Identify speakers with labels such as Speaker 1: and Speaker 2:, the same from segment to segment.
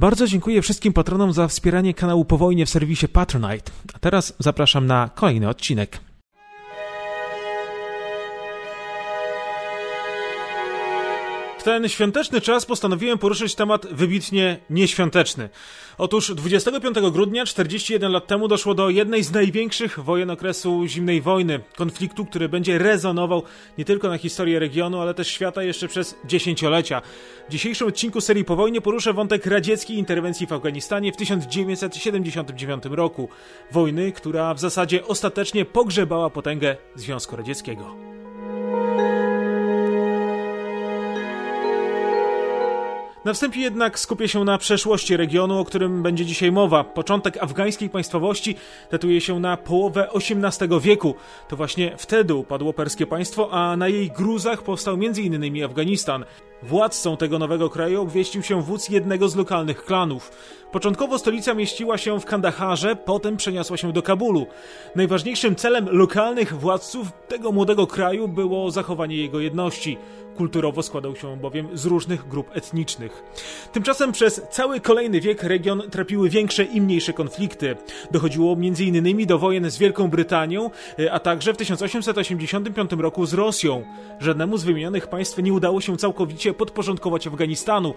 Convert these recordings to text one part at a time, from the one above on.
Speaker 1: Bardzo dziękuję wszystkim patronom za wspieranie kanału po wojnie w serwisie Patronite. A teraz zapraszam na kolejny odcinek. W ten świąteczny czas postanowiłem poruszyć temat wybitnie nieświąteczny. Otóż 25 grudnia, 41 lat temu, doszło do jednej z największych wojen okresu zimnej wojny. Konfliktu, który będzie rezonował nie tylko na historię regionu, ale też świata jeszcze przez dziesięciolecia. W dzisiejszym odcinku serii po wojnie poruszę wątek radzieckiej interwencji w Afganistanie w 1979 roku. Wojny, która w zasadzie ostatecznie pogrzebała potęgę Związku Radzieckiego. Na wstępie jednak skupię się na przeszłości regionu, o którym będzie dzisiaj mowa. Początek afgańskiej państwowości datuje się na połowę XVIII wieku. To właśnie wtedy upadło perskie państwo, a na jej gruzach powstał m.in. Afganistan. Władcą tego nowego kraju obwieścił się wódz jednego z lokalnych klanów. Początkowo stolica mieściła się w Kandaharze, potem przeniosła się do Kabulu. Najważniejszym celem lokalnych władców tego młodego kraju było zachowanie jego jedności. Kulturowo składał się bowiem z różnych grup etnicznych. Tymczasem przez cały kolejny wiek region trapiły większe i mniejsze konflikty. Dochodziło m.in. do wojen z Wielką Brytanią, a także w 1885 roku z Rosją. Żadnemu z wymienionych państw nie udało się całkowicie podporządkować Afganistanu.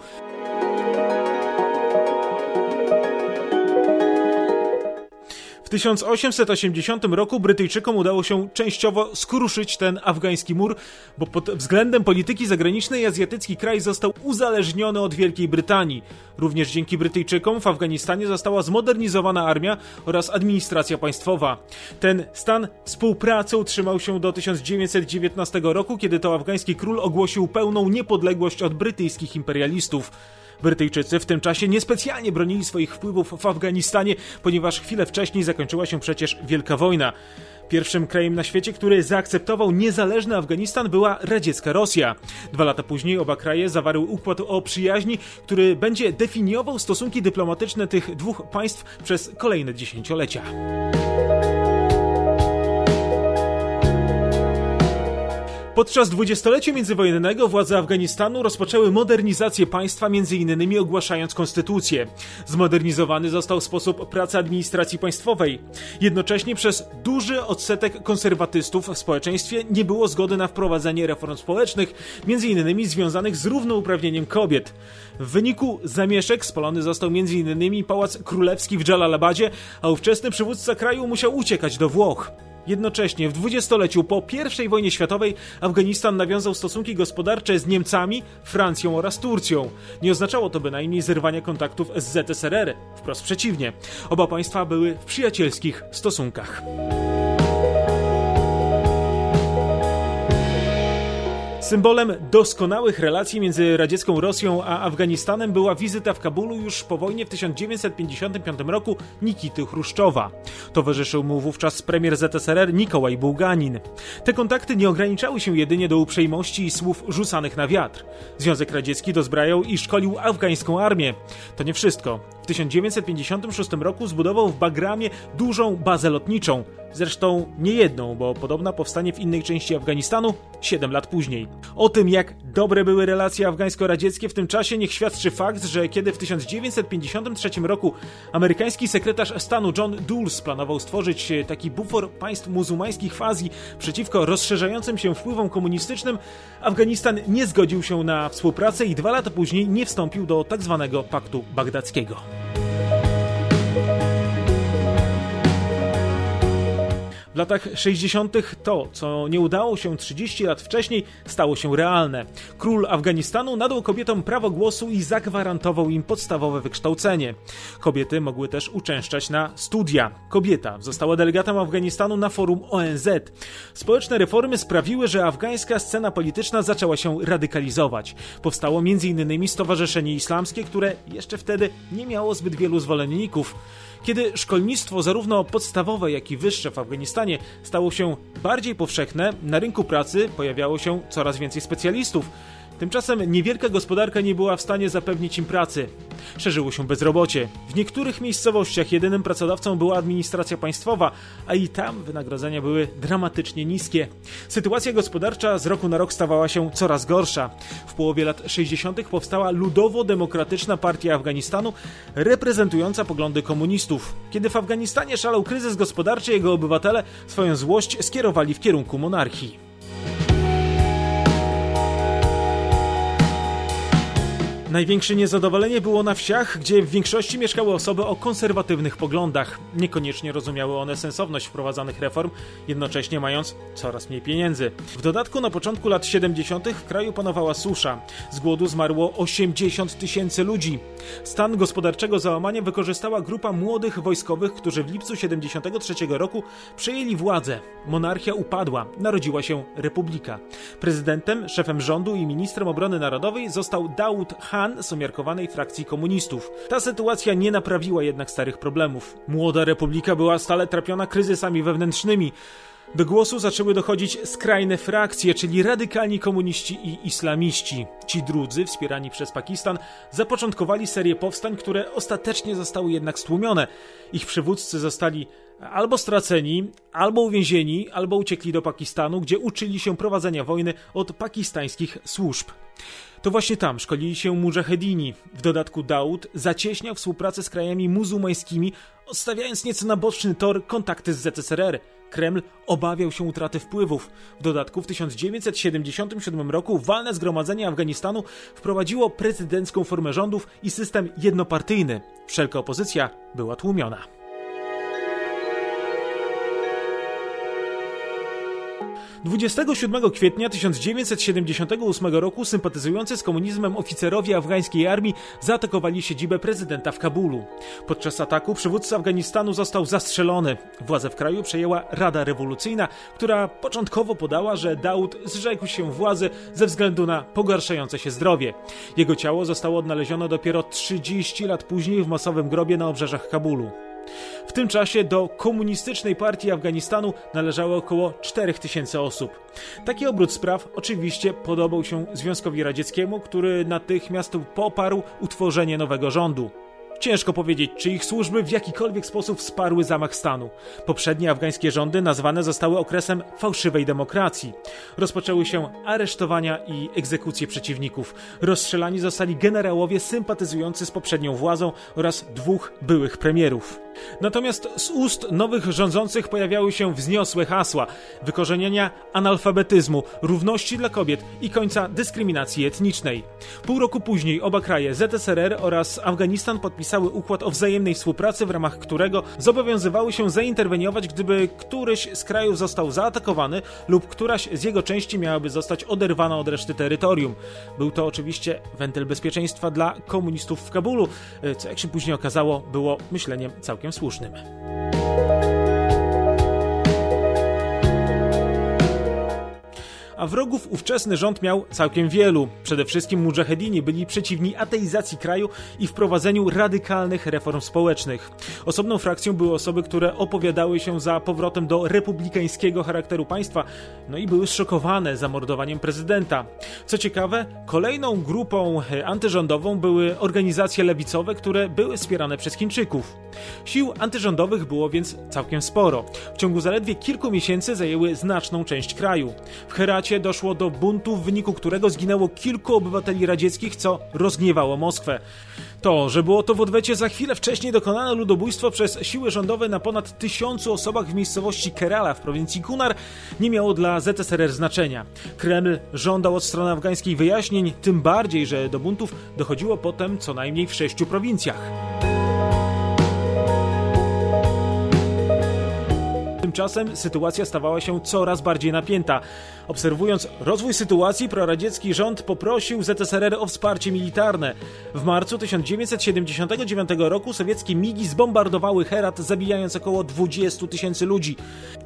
Speaker 1: 1880 roku Brytyjczykom udało się częściowo skruszyć ten afgański mur, bo pod względem polityki zagranicznej azjatycki kraj został uzależniony od Wielkiej Brytanii. Również dzięki Brytyjczykom w Afganistanie została zmodernizowana armia oraz administracja państwowa. Ten stan współpracy utrzymał się do 1919 roku, kiedy to afgański król ogłosił pełną niepodległość od brytyjskich imperialistów. Brytyjczycy w tym czasie niespecjalnie bronili swoich wpływów w Afganistanie, ponieważ chwilę wcześniej zakończyła się przecież Wielka Wojna. Pierwszym krajem na świecie, który zaakceptował niezależny Afganistan była radziecka Rosja. Dwa lata później oba kraje zawarły układ o przyjaźni, który będzie definiował stosunki dyplomatyczne tych dwóch państw przez kolejne dziesięciolecia. Podczas dwudziestolecia międzywojennego władze Afganistanu rozpoczęły modernizację państwa, m.in. ogłaszając konstytucję. Zmodernizowany został sposób pracy administracji państwowej. Jednocześnie przez duży odsetek konserwatystów w społeczeństwie nie było zgody na wprowadzenie reform społecznych, m.in. związanych z równouprawnieniem kobiet. W wyniku zamieszek spalony został m.in. pałac królewski w Jalalabadzie, a ówczesny przywódca kraju musiał uciekać do Włoch. Jednocześnie w dwudziestoleciu po I wojnie światowej Afganistan nawiązał stosunki gospodarcze z Niemcami, Francją oraz Turcją. Nie oznaczało to bynajmniej zerwania kontaktów z ZSRR, wprost przeciwnie. Oba państwa były w przyjacielskich stosunkach. Symbolem doskonałych relacji między radziecką Rosją a Afganistanem była wizyta w Kabulu już po wojnie w 1955 roku Nikity Chruszczowa. Towarzyszył mu wówczas premier ZSRR Nikołaj Bułganin. Te kontakty nie ograniczały się jedynie do uprzejmości i słów rzucanych na wiatr. Związek Radziecki dozbrajał i szkolił afgańską armię. To nie wszystko. W 1956 roku zbudował w Bagramie dużą bazę lotniczą. Zresztą nie jedną, bo podobna powstanie w innej części Afganistanu 7 lat później. O tym, jak dobre były relacje afgańsko-radzieckie w tym czasie, niech świadczy fakt, że kiedy w 1953 roku amerykański sekretarz stanu John Dulles planował stworzyć taki bufor państw muzułmańskich w Azji przeciwko rozszerzającym się wpływom komunistycznym, Afganistan nie zgodził się na współpracę i dwa lata później nie wstąpił do tzw. Tak paktu bagdackiego. W latach 60. to, co nie udało się 30 lat wcześniej, stało się realne. Król Afganistanu nadał kobietom prawo głosu i zagwarantował im podstawowe wykształcenie. Kobiety mogły też uczęszczać na studia. Kobieta została delegatem Afganistanu na forum ONZ. Społeczne reformy sprawiły, że afgańska scena polityczna zaczęła się radykalizować. Powstało m.in. Stowarzyszenie Islamskie, które jeszcze wtedy nie miało zbyt wielu zwolenników. Kiedy szkolnictwo zarówno podstawowe, jak i wyższe w Afganistanie stało się bardziej powszechne, na rynku pracy pojawiało się coraz więcej specjalistów. Tymczasem niewielka gospodarka nie była w stanie zapewnić im pracy. Szerzyło się bezrobocie. W niektórych miejscowościach jedynym pracodawcą była administracja państwowa, a i tam wynagrodzenia były dramatycznie niskie. Sytuacja gospodarcza z roku na rok stawała się coraz gorsza. W połowie lat 60. powstała Ludowo-Demokratyczna Partia Afganistanu, reprezentująca poglądy komunistów. Kiedy w Afganistanie szalał kryzys gospodarczy, jego obywatele swoją złość skierowali w kierunku monarchii. Największe niezadowolenie było na wsiach, gdzie w większości mieszkały osoby o konserwatywnych poglądach. Niekoniecznie rozumiały one sensowność wprowadzanych reform, jednocześnie mając coraz mniej pieniędzy. W dodatku na początku lat 70. w kraju panowała susza. Z głodu zmarło 80 tysięcy ludzi. Stan gospodarczego załamania wykorzystała grupa młodych wojskowych, którzy w lipcu 73 roku przejęli władzę. Monarchia upadła, narodziła się republika. Prezydentem, szefem rządu i ministrem obrony narodowej został Daud Khan z umiarkowanej frakcji komunistów. Ta sytuacja nie naprawiła jednak starych problemów. Młoda republika była stale trapiona kryzysami wewnętrznymi. Do głosu zaczęły dochodzić skrajne frakcje, czyli radykalni komuniści i islamiści. Ci drudzy, wspierani przez Pakistan, zapoczątkowali serię powstań, które ostatecznie zostały jednak stłumione. Ich przywódcy zostali albo straceni, albo uwięzieni, albo uciekli do Pakistanu, gdzie uczyli się prowadzenia wojny od pakistańskich służb. To właśnie tam szkolili się mujahedini. W dodatku Daud zacieśniał współpracę z krajami muzułmańskimi, odstawiając nieco na boczny tor kontakty z ZSRR. Kreml obawiał się utraty wpływów. W dodatku w 1977 roku walne zgromadzenie Afganistanu wprowadziło prezydencką formę rządów i system jednopartyjny. Wszelka opozycja była tłumiona. 27 kwietnia 1978 roku sympatyzujący z komunizmem oficerowie afgańskiej armii zaatakowali siedzibę prezydenta w Kabulu. Podczas ataku przywódca Afganistanu został zastrzelony. Władzę w kraju przejęła Rada Rewolucyjna, która początkowo podała, że Daud zrzekł się władzy ze względu na pogarszające się zdrowie. Jego ciało zostało odnalezione dopiero 30 lat później w masowym grobie na obrzeżach Kabulu. W tym czasie do komunistycznej partii Afganistanu należało około 4000 osób. Taki obrót spraw oczywiście podobał się Związkowi Radzieckiemu, który natychmiast poparł utworzenie nowego rządu. Ciężko powiedzieć, czy ich służby w jakikolwiek sposób wsparły zamach stanu. Poprzednie afgańskie rządy nazwane zostały okresem fałszywej demokracji. Rozpoczęły się aresztowania i egzekucje przeciwników. Rozstrzelani zostali generałowie sympatyzujący z poprzednią władzą oraz dwóch byłych premierów. Natomiast z ust nowych rządzących pojawiały się wzniosłe hasła wykorzenienia analfabetyzmu, równości dla kobiet i końca dyskryminacji etnicznej. Pół roku później oba kraje ZSRR oraz Afganistan podpisały układ o wzajemnej współpracy, w ramach którego zobowiązywały się zainterweniować, gdyby któryś z krajów został zaatakowany lub któraś z jego części miałaby zostać oderwana od reszty terytorium. Był to oczywiście wentyl bezpieczeństwa dla komunistów w Kabulu, co jak się później okazało było myśleniem całkiem całkiem słusznym. A wrogów ówczesny rząd miał całkiem wielu. Przede wszystkim mujahedini byli przeciwni ateizacji kraju i wprowadzeniu radykalnych reform społecznych. Osobną frakcją były osoby, które opowiadały się za powrotem do republikańskiego charakteru państwa, no i były zszokowane zamordowaniem prezydenta. Co ciekawe, kolejną grupą antyrządową były organizacje lewicowe, które były wspierane przez Chińczyków. Sił antyrządowych było więc całkiem sporo. W ciągu zaledwie kilku miesięcy zajęły znaczną część kraju. W Heracie doszło do buntu, w wyniku którego zginęło kilku obywateli radzieckich, co rozgniewało Moskwę. To, że było to w odwecie za chwilę wcześniej dokonane ludobójstwo przez siły rządowe na ponad tysiącu osobach w miejscowości Kerala w prowincji Kunar, nie miało dla ZSRR znaczenia. Kreml żądał od strony afgańskiej wyjaśnień, tym bardziej, że do buntów dochodziło potem co najmniej w sześciu prowincjach. Tymczasem sytuacja stawała się coraz bardziej napięta. Obserwując rozwój sytuacji, proradziecki rząd poprosił ZSRR o wsparcie militarne. W marcu 1979 roku sowieckie migi zbombardowały Herat, zabijając około 20 tysięcy ludzi.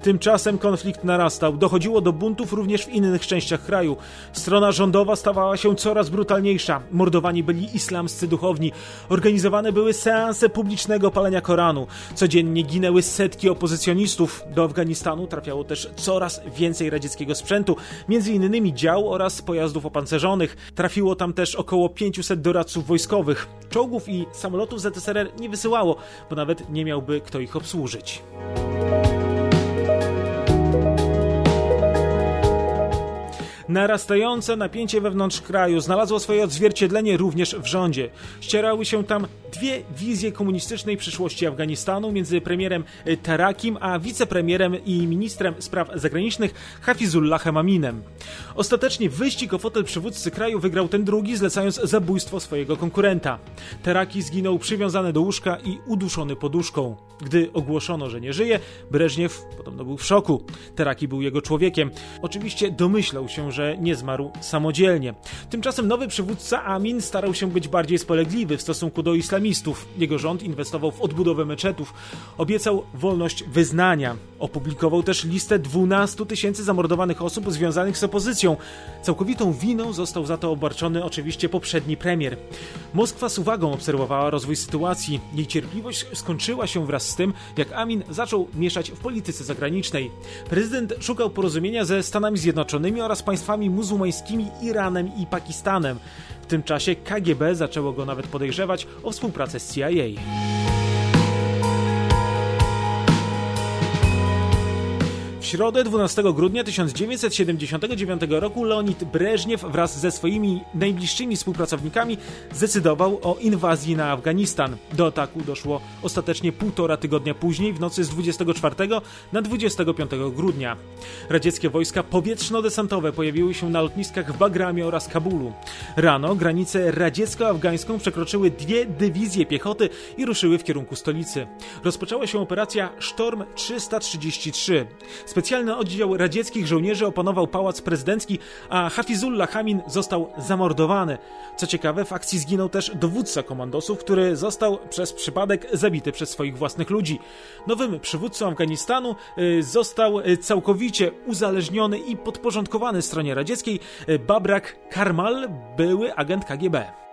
Speaker 1: Tymczasem konflikt narastał, dochodziło do buntów również w innych częściach kraju. Strona rządowa stawała się coraz brutalniejsza. Mordowani byli islamscy duchowni. Organizowane były seanse publicznego palenia Koranu. Codziennie ginęły setki opozycjonistów. Do Afganistanu trafiało też coraz więcej radzieckiego sprzętu, między innymi dział oraz pojazdów opancerzonych. Trafiło tam też około 500 doradców wojskowych. Czołgów i samolotów ZSRR nie wysyłało, bo nawet nie miałby kto ich obsłużyć. Narastające napięcie wewnątrz kraju znalazło swoje odzwierciedlenie również w rządzie. Ścierały się tam dwie wizje komunistycznej przyszłości Afganistanu między premierem Tarakim a wicepremierem i ministrem spraw zagranicznych Hafizullahem Aminem. Ostatecznie wyścig o fotel przywódcy kraju wygrał ten drugi, zlecając zabójstwo swojego konkurenta. Taraki zginął przywiązany do łóżka i uduszony poduszką. Gdy ogłoszono, że nie żyje, Breżniew podobno był w szoku. Taraki był jego człowiekiem. Oczywiście domyślał się, że nie zmarł samodzielnie. Tymczasem nowy przywódca Amin starał się być bardziej spolegliwy w stosunku do islamistów. Jego rząd inwestował w odbudowę meczetów. Obiecał wolność wyznania. Opublikował też listę 12 tysięcy zamordowanych osób związanych z opozycją. Całkowitą winą został za to obarczony oczywiście poprzedni premier. Moskwa z uwagą obserwowała rozwój sytuacji. Jej cierpliwość skończyła się wraz z tym, jak Amin zaczął mieszać w polityce zagranicznej. Prezydent szukał porozumienia ze Stanami Zjednoczonymi oraz państwami muzułmańskimi Iranem i Pakistanem. W tym czasie KGB zaczęło go nawet podejrzewać o współpracę z CIA. Środę 12 grudnia 1979 roku Leonid Breżniew wraz ze swoimi najbliższymi współpracownikami zdecydował o inwazji na Afganistan. Do ataku doszło ostatecznie półtora tygodnia później, w nocy z 24 na 25 grudnia. Radzieckie wojska powietrzno-desantowe pojawiły się na lotniskach w Bagramie oraz Kabulu. Rano granicę radziecko-afgańską przekroczyły dwie dywizje piechoty i ruszyły w kierunku stolicy. Rozpoczęła się operacja Sztorm 333. Specjalny oddział radzieckich żołnierzy opanował pałac prezydencki, a Hafizullah Hamin został zamordowany. Co ciekawe, w akcji zginął też dowódca komandosów, który został przez przypadek zabity przez swoich własnych ludzi. Nowym przywódcą Afganistanu y, został y, całkowicie uzależniony i podporządkowany stronie radzieckiej y, Babrak Karmal, były agent KGB.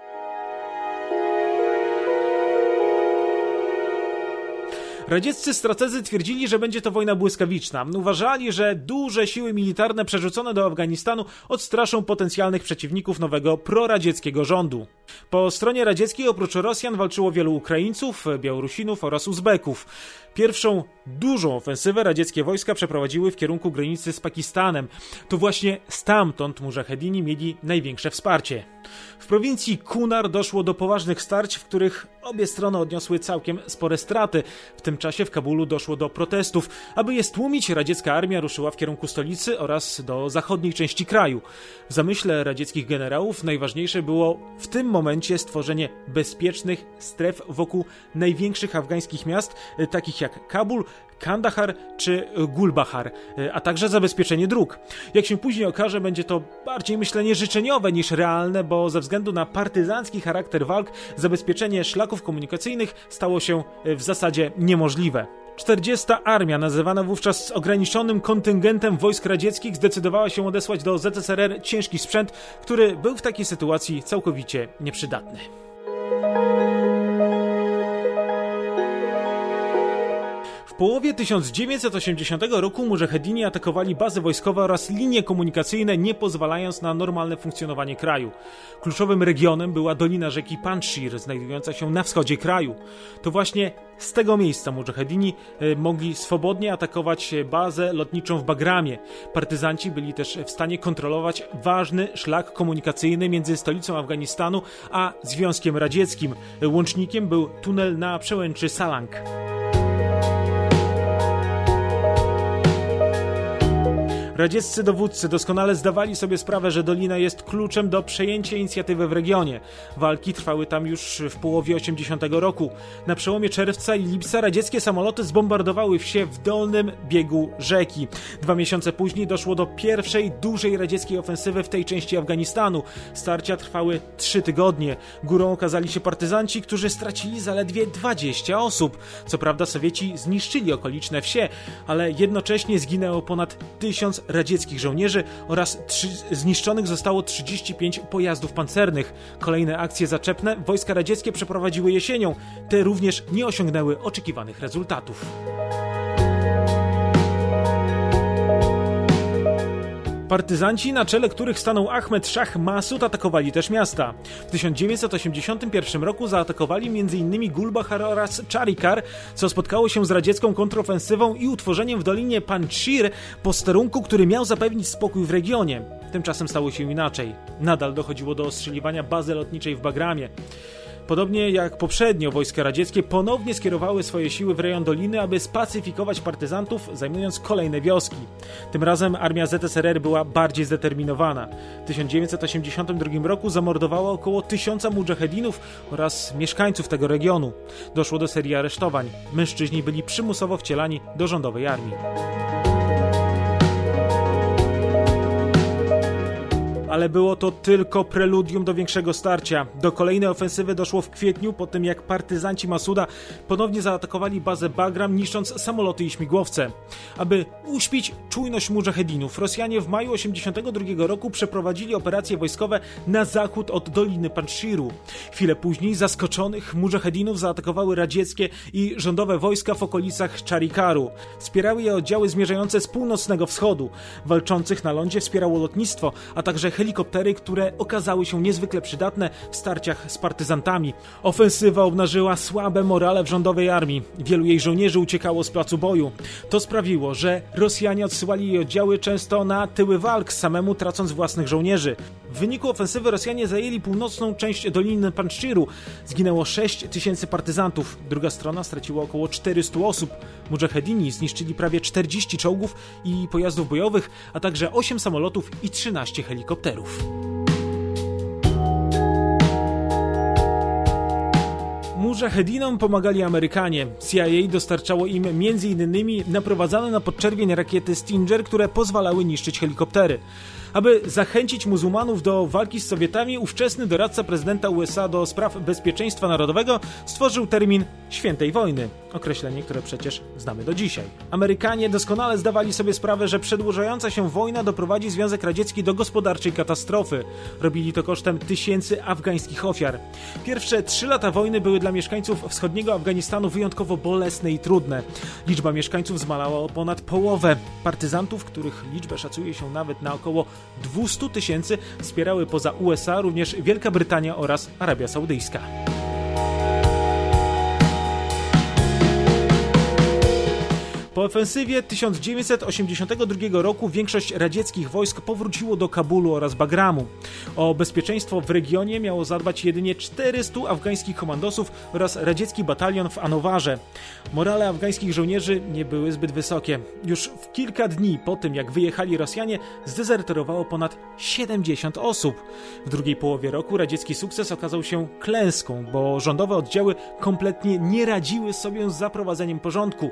Speaker 1: Radzieccy strategzy twierdzili, że będzie to wojna błyskawiczna. Uważali, że duże siły militarne przerzucone do Afganistanu odstraszą potencjalnych przeciwników nowego proradzieckiego rządu. Po stronie radzieckiej oprócz Rosjan walczyło wielu Ukraińców, Białorusinów oraz Uzbeków. Pierwszą dużą ofensywę radzieckie wojska przeprowadziły w kierunku granicy z Pakistanem. To właśnie stamtąd mujahedini mieli największe wsparcie. W prowincji Kunar doszło do poważnych starć, w których obie strony odniosły całkiem spore straty. W tym czasie w Kabulu doszło do protestów. Aby je stłumić, radziecka armia ruszyła w kierunku stolicy oraz do zachodniej części kraju. W zamyśle radzieckich generałów najważniejsze było w tym momencie stworzenie bezpiecznych stref wokół największych afgańskich miast, takich jak Kabul, Kandahar czy Gulbahar, a także zabezpieczenie dróg. Jak się później okaże, będzie to bardziej myślenie życzeniowe niż realne, bo ze względu na partyzancki charakter walk zabezpieczenie szlaków komunikacyjnych stało się w zasadzie niemożliwe. 40. Armia, nazywana wówczas ograniczonym kontyngentem wojsk radzieckich, zdecydowała się odesłać do ZSRR ciężki sprzęt, który był w takiej sytuacji całkowicie nieprzydatny. Połowie 1980 roku mujahedini atakowali bazy wojskowe oraz linie komunikacyjne, nie pozwalając na normalne funkcjonowanie kraju. Kluczowym regionem była dolina rzeki Panjshir, znajdująca się na wschodzie kraju. To właśnie z tego miejsca mujahedini e, mogli swobodnie atakować bazę lotniczą w Bagramie. Partyzanci byli też w stanie kontrolować ważny szlak komunikacyjny między stolicą Afganistanu a Związkiem Radzieckim. Łącznikiem był tunel na przełęczy Salang. Radzieccy dowódcy doskonale zdawali sobie sprawę, że Dolina jest kluczem do przejęcia inicjatywy w regionie. Walki trwały tam już w połowie 80 roku. Na przełomie czerwca i lipca radzieckie samoloty zbombardowały wsie w dolnym biegu rzeki. Dwa miesiące później doszło do pierwszej dużej radzieckiej ofensywy w tej części Afganistanu. Starcia trwały trzy tygodnie. Górą okazali się partyzanci, którzy stracili zaledwie 20 osób. Co prawda Sowieci zniszczyli okoliczne wsie, ale jednocześnie zginęło ponad tysiąc radzieckich żołnierzy oraz zniszczonych zostało 35 pojazdów pancernych. Kolejne akcje zaczepne wojska radzieckie przeprowadziły jesienią. Te również nie osiągnęły oczekiwanych rezultatów. Partyzanci, na czele których stanął Ahmed Shah Masud, atakowali też miasta. W 1981 roku zaatakowali m.in. Gulbahar oraz Charikar, co spotkało się z radziecką kontrofensywą i utworzeniem w dolinie Panjshir posterunku, który miał zapewnić spokój w regionie. Tymczasem stało się inaczej. Nadal dochodziło do ostrzeliwania bazy lotniczej w Bagramie. Podobnie jak poprzednio wojska radzieckie ponownie skierowały swoje siły w rejon Doliny, aby spacyfikować partyzantów, zajmując kolejne wioski. Tym razem armia ZSRR była bardziej zdeterminowana. W 1982 roku zamordowała około tysiąca mujahedinów oraz mieszkańców tego regionu. Doszło do serii aresztowań. Mężczyźni byli przymusowo wcielani do rządowej armii. Ale było to tylko preludium do większego starcia. Do kolejnej ofensywy doszło w kwietniu, po tym jak partyzanci Masuda ponownie zaatakowali bazę Bagram, niszcząc samoloty i śmigłowce. Aby uśpić czujność mujahedinów, Rosjanie w maju 1982 roku przeprowadzili operacje wojskowe na zachód od Doliny Panshiru. Chwilę później zaskoczonych mujahedinów zaatakowały radzieckie i rządowe wojska w okolicach Charikaru. Wspierały je oddziały zmierzające z północnego wschodu. Walczących na lądzie wspierało lotnictwo, a także które okazały się niezwykle przydatne w starciach z partyzantami. Ofensywa obnażyła słabe morale w rządowej armii. Wielu jej żołnierzy uciekało z placu boju. To sprawiło, że Rosjanie odsyłali jej oddziały często na tyły walk, samemu tracąc własnych żołnierzy. W wyniku ofensywy Rosjanie zajęli północną część Doliny Panszczyru. Zginęło 6 tysięcy partyzantów. Druga strona straciła około 400 osób. Mujahedini zniszczyli prawie 40 czołgów i pojazdów bojowych, a także 8 samolotów i 13 helikopterów. Mujahedinom pomagali Amerykanie. CIA dostarczało im m.in. naprowadzane na podczerwień rakiety Stinger, które pozwalały niszczyć helikoptery. Aby zachęcić muzułmanów do walki z Sowietami, ówczesny doradca prezydenta USA do spraw bezpieczeństwa narodowego stworzył termin świętej wojny, określenie, które przecież znamy do dzisiaj. Amerykanie doskonale zdawali sobie sprawę, że przedłużająca się wojna doprowadzi Związek Radziecki do gospodarczej katastrofy. Robili to kosztem tysięcy afgańskich ofiar. Pierwsze trzy lata wojny były dla mieszkańców wschodniego Afganistanu wyjątkowo bolesne i trudne. Liczba mieszkańców zmalała o ponad połowę. Partyzantów, których liczbę szacuje się nawet na około 200 tysięcy wspierały poza USA również Wielka Brytania oraz Arabia Saudyjska. Po ofensywie 1982 roku większość radzieckich wojsk powróciło do Kabulu oraz Bagramu. O bezpieczeństwo w regionie miało zadbać jedynie 400 afgańskich komandosów oraz radziecki batalion w Anowarze. Morale afgańskich żołnierzy nie były zbyt wysokie. Już w kilka dni po tym, jak wyjechali Rosjanie, zdezerterowało ponad 70 osób. W drugiej połowie roku radziecki sukces okazał się klęską, bo rządowe oddziały kompletnie nie radziły sobie z zaprowadzeniem porządku.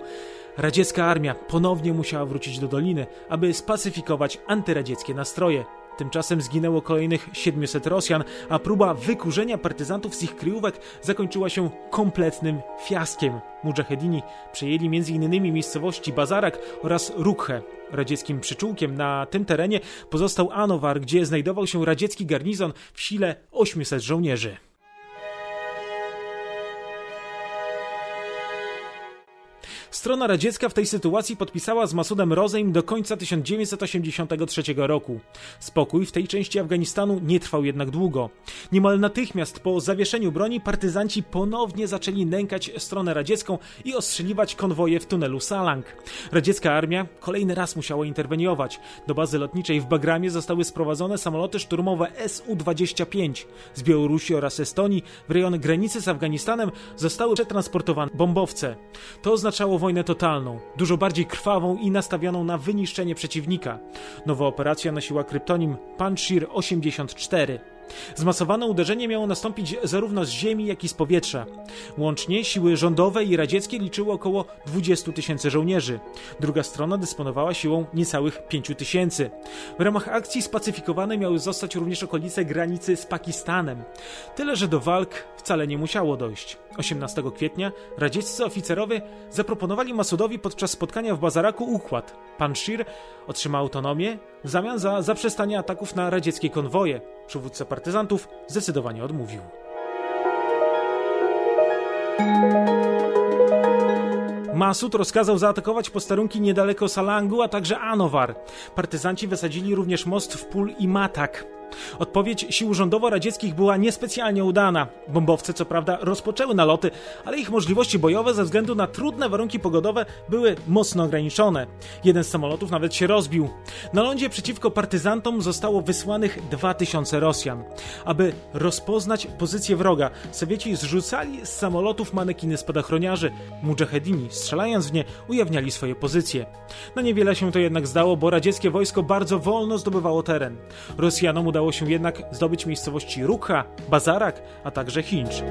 Speaker 1: Radziecka armia ponownie musiała wrócić do doliny, aby spacyfikować antyradzieckie nastroje. Tymczasem zginęło kolejnych 700 Rosjan, a próba wykurzenia partyzantów z ich kryjówek zakończyła się kompletnym fiaskiem. Mujahedini przejęli m.in. miejscowości Bazarak oraz Rukhe. Radzieckim przyczółkiem na tym terenie pozostał Anowar, gdzie znajdował się radziecki garnizon w sile 800 żołnierzy. Strona radziecka w tej sytuacji podpisała z Masudem Rozejm do końca 1983 roku. Spokój w tej części Afganistanu nie trwał jednak długo. Niemal natychmiast po zawieszeniu broni partyzanci ponownie zaczęli nękać stronę radziecką i ostrzeliwać konwoje w tunelu Salang. Radziecka armia kolejny raz musiała interweniować. Do bazy lotniczej w Bagramie zostały sprowadzone samoloty szturmowe Su-25. Z Białorusi oraz Estonii w rejon granicy z Afganistanem zostały przetransportowane bombowce. To oznaczało wojnę totalną, dużo bardziej krwawą i nastawioną na wyniszczenie przeciwnika. Nowa operacja nosiła kryptonim Panshir 84. Zmasowane uderzenie miało nastąpić zarówno z ziemi, jak i z powietrza. Łącznie siły rządowe i radzieckie liczyły około 20 tysięcy żołnierzy. Druga strona dysponowała siłą niecałych 5 tysięcy. W ramach akcji spacyfikowane miały zostać również okolice granicy z Pakistanem. Tyle, że do walk wcale nie musiało dojść. 18 kwietnia radzieccy oficerowie zaproponowali Masudowi podczas spotkania w Bazaraku układ. Panshir otrzyma autonomię w zamian za zaprzestanie ataków na radzieckie konwoje. Przywódca partyzantów zdecydowanie odmówił. Masud rozkazał zaatakować posterunki niedaleko Salangu, a także Anowar. Partyzanci wysadzili również most w Pól i Matak. Odpowiedź sił rządowo-radzieckich była niespecjalnie udana. Bombowce co prawda rozpoczęły naloty, ale ich możliwości bojowe ze względu na trudne warunki pogodowe były mocno ograniczone. Jeden z samolotów nawet się rozbił. Na lądzie przeciwko partyzantom zostało wysłanych 2000 Rosjan. Aby rozpoznać pozycję wroga, Sowieci zrzucali z samolotów manekiny spadochroniarzy. Mujahedini, strzelając w nie, ujawniali swoje pozycje. Na niewiele się to jednak zdało, bo radzieckie wojsko bardzo wolno zdobywało teren. Rosjanom udało udało się jednak zdobyć miejscowości Rukha, Bazarak, a także Hincz.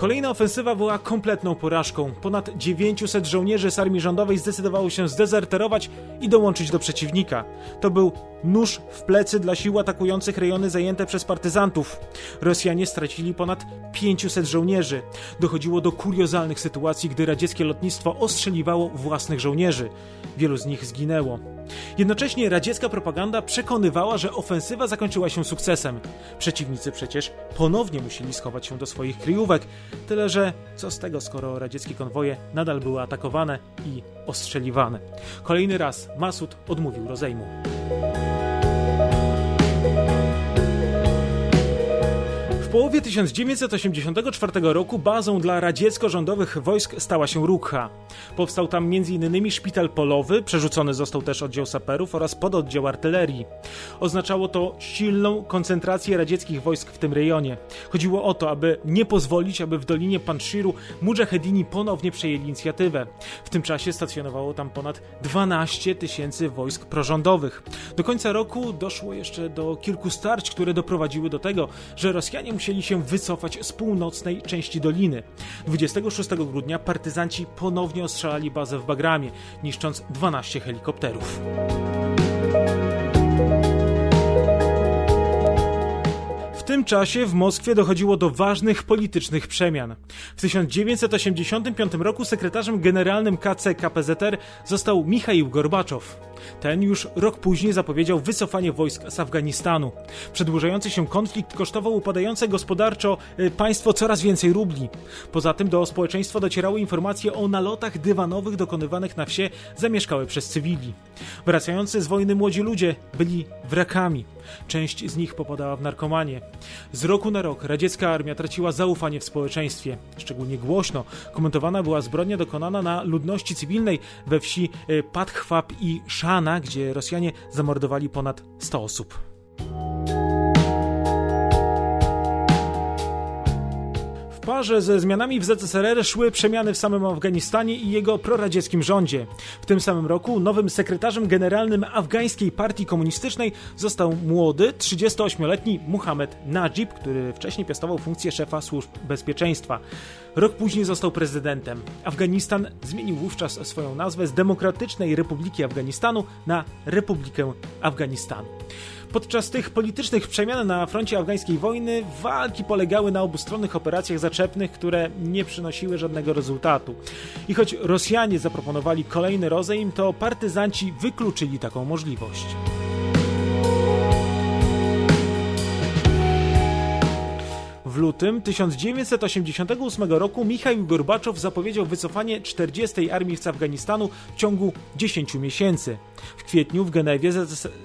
Speaker 1: Kolejna ofensywa była kompletną porażką. Ponad 900 żołnierzy z armii rządowej zdecydowało się zdezerterować i dołączyć do przeciwnika. To był nóż w plecy dla sił atakujących rejony zajęte przez partyzantów. Rosjanie stracili ponad 500 żołnierzy. Dochodziło do kuriozalnych sytuacji, gdy radzieckie lotnictwo ostrzeliwało własnych żołnierzy. Wielu z nich zginęło. Jednocześnie radziecka propaganda przekonywała, że ofensywa zakończyła się sukcesem. Przeciwnicy przecież ponownie musieli schować się do swoich kryjówek, tyle że co z tego, skoro radzieckie konwoje nadal były atakowane i ostrzeliwane. Kolejny raz Masud odmówił rozejmu. W połowie 1984 roku bazą dla radziecko-rządowych wojsk stała się Rukha. Powstał tam m.in. szpital polowy, przerzucony został też oddział saperów oraz pododdział artylerii. Oznaczało to silną koncentrację radzieckich wojsk w tym rejonie. Chodziło o to, aby nie pozwolić, aby w dolinie Panshiru mujahedini ponownie przejęli inicjatywę. W tym czasie stacjonowało tam ponad 12 tysięcy wojsk prorządowych. Do końca roku doszło jeszcze do kilku starć, które doprowadziły do tego, że Rosjanie musieli się wycofać z północnej części doliny. 26 grudnia partyzanci ponownie ostrzelali bazę w Bagramie, niszcząc 12 helikopterów. tym czasie w Moskwie dochodziło do ważnych politycznych przemian. W 1985 roku sekretarzem generalnym KC KPZR został Michał Gorbaczow. Ten już rok później zapowiedział wycofanie wojsk z Afganistanu. Przedłużający się konflikt kosztował upadające gospodarczo y, państwo coraz więcej rubli. Poza tym do społeczeństwa docierały informacje o nalotach dywanowych dokonywanych na wsie zamieszkałe przez cywili. Wracający z wojny młodzi ludzie byli wrakami. Część z nich popadała w narkomanię. Z roku na rok radziecka armia traciła zaufanie w społeczeństwie. Szczególnie głośno komentowana była zbrodnia dokonana na ludności cywilnej we wsi y, Padchwap i Szana, gdzie Rosjanie zamordowali ponad 100 osób. Parze ze zmianami w ZSRR szły przemiany w samym Afganistanie i jego proradzieckim rządzie. W tym samym roku nowym sekretarzem generalnym afgańskiej partii komunistycznej został młody, 38-letni Muhammad Najib, który wcześniej piastował funkcję szefa służb bezpieczeństwa. Rok później został prezydentem. Afganistan zmienił wówczas swoją nazwę z Demokratycznej Republiki Afganistanu na Republikę Afganistanu. Podczas tych politycznych przemian na froncie afgańskiej wojny walki polegały na obustronnych operacjach zaczepnych, które nie przynosiły żadnego rezultatu. I choć Rosjanie zaproponowali kolejny rozejm, to partyzanci wykluczyli taką możliwość. W lutym 1988 roku Michał Gorbaczow zapowiedział wycofanie 40. armii z Afganistanu w ciągu 10 miesięcy. W kwietniu w Genewie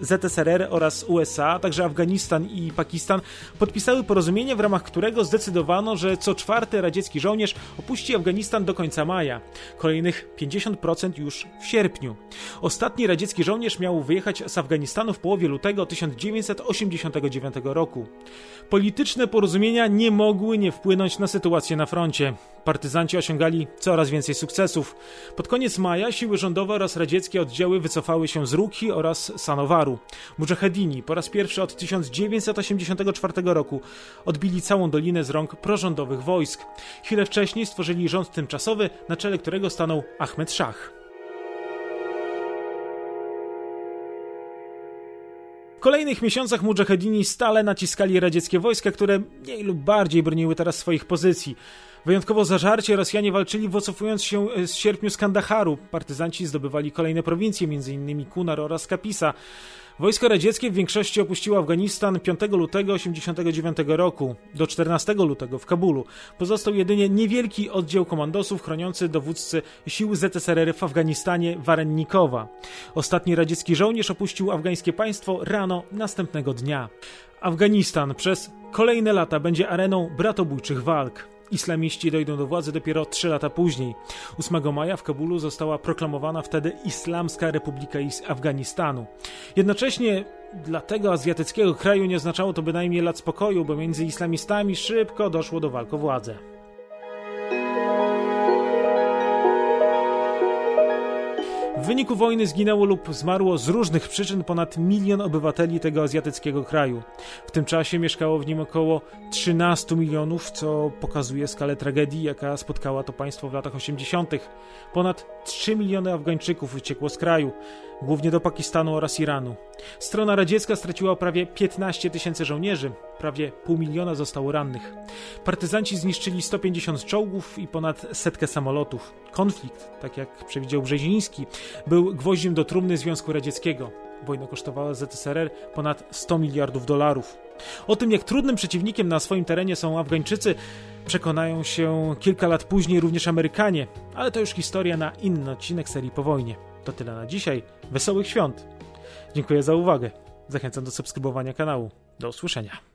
Speaker 1: ZSRR oraz USA, także Afganistan i Pakistan podpisały porozumienie, w ramach którego zdecydowano, że co czwarty radziecki żołnierz opuści Afganistan do końca maja. Kolejnych 50% już w sierpniu. Ostatni radziecki żołnierz miał wyjechać z Afganistanu w połowie lutego 1989 roku. Polityczne porozumienia nie mogły nie wpłynąć na sytuację na froncie. Partyzanci osiągali coraz więcej sukcesów. Pod koniec maja siły rządowe oraz radzieckie oddziały wycofały się z Ruki oraz Sanowaru. Mujahedini po raz pierwszy od 1984 roku odbili całą dolinę z rąk prorządowych wojsk. Chwilę wcześniej stworzyli rząd tymczasowy, na czele którego stanął Ahmed Shah. W kolejnych miesiącach mujahedini stale naciskali radzieckie wojska, które mniej lub bardziej broniły teraz swoich pozycji. Wyjątkowo zażarcie Rosjanie walczyli wycofując się z sierpniu z Kandaharu. Partyzanci zdobywali kolejne prowincje, m.in. Kunar oraz Kapisa. Wojsko radzieckie w większości opuściło Afganistan 5 lutego 1989 roku. Do 14 lutego w Kabulu pozostał jedynie niewielki oddział komandosów chroniący dowódcy sił ZSRR w Afganistanie Warennikowa. Ostatni radziecki żołnierz opuścił afgańskie państwo rano następnego dnia. Afganistan przez kolejne lata będzie areną bratobójczych walk. Islamiści dojdą do władzy dopiero trzy lata później. 8 maja w Kabulu została proklamowana wtedy Islamska Republika Afganistanu. Jednocześnie dla tego azjatyckiego kraju nie oznaczało to bynajmniej lat spokoju, bo między islamistami szybko doszło do walk o władzę. W wyniku wojny zginęło lub zmarło z różnych przyczyn ponad milion obywateli tego azjatyckiego kraju. W tym czasie mieszkało w nim około 13 milionów, co pokazuje skalę tragedii, jaka spotkała to państwo w latach 80. Ponad 3 miliony Afgańczyków uciekło z kraju, głównie do Pakistanu oraz Iranu. Strona radziecka straciła prawie 15 tysięcy żołnierzy, prawie pół miliona zostało rannych. Partyzanci zniszczyli 150 czołgów i ponad setkę samolotów. Konflikt, tak jak przewidział Brzeziński, był gwoździem do trumny Związku Radzieckiego. Wojna kosztowała ZSRR ponad 100 miliardów dolarów. O tym, jak trudnym przeciwnikiem na swoim terenie są Afgańczycy, przekonają się kilka lat później również Amerykanie, ale to już historia na inny odcinek serii po wojnie. To tyle na dzisiaj. Wesołych świąt! Dziękuję za uwagę. Zachęcam do subskrybowania kanału. Do usłyszenia.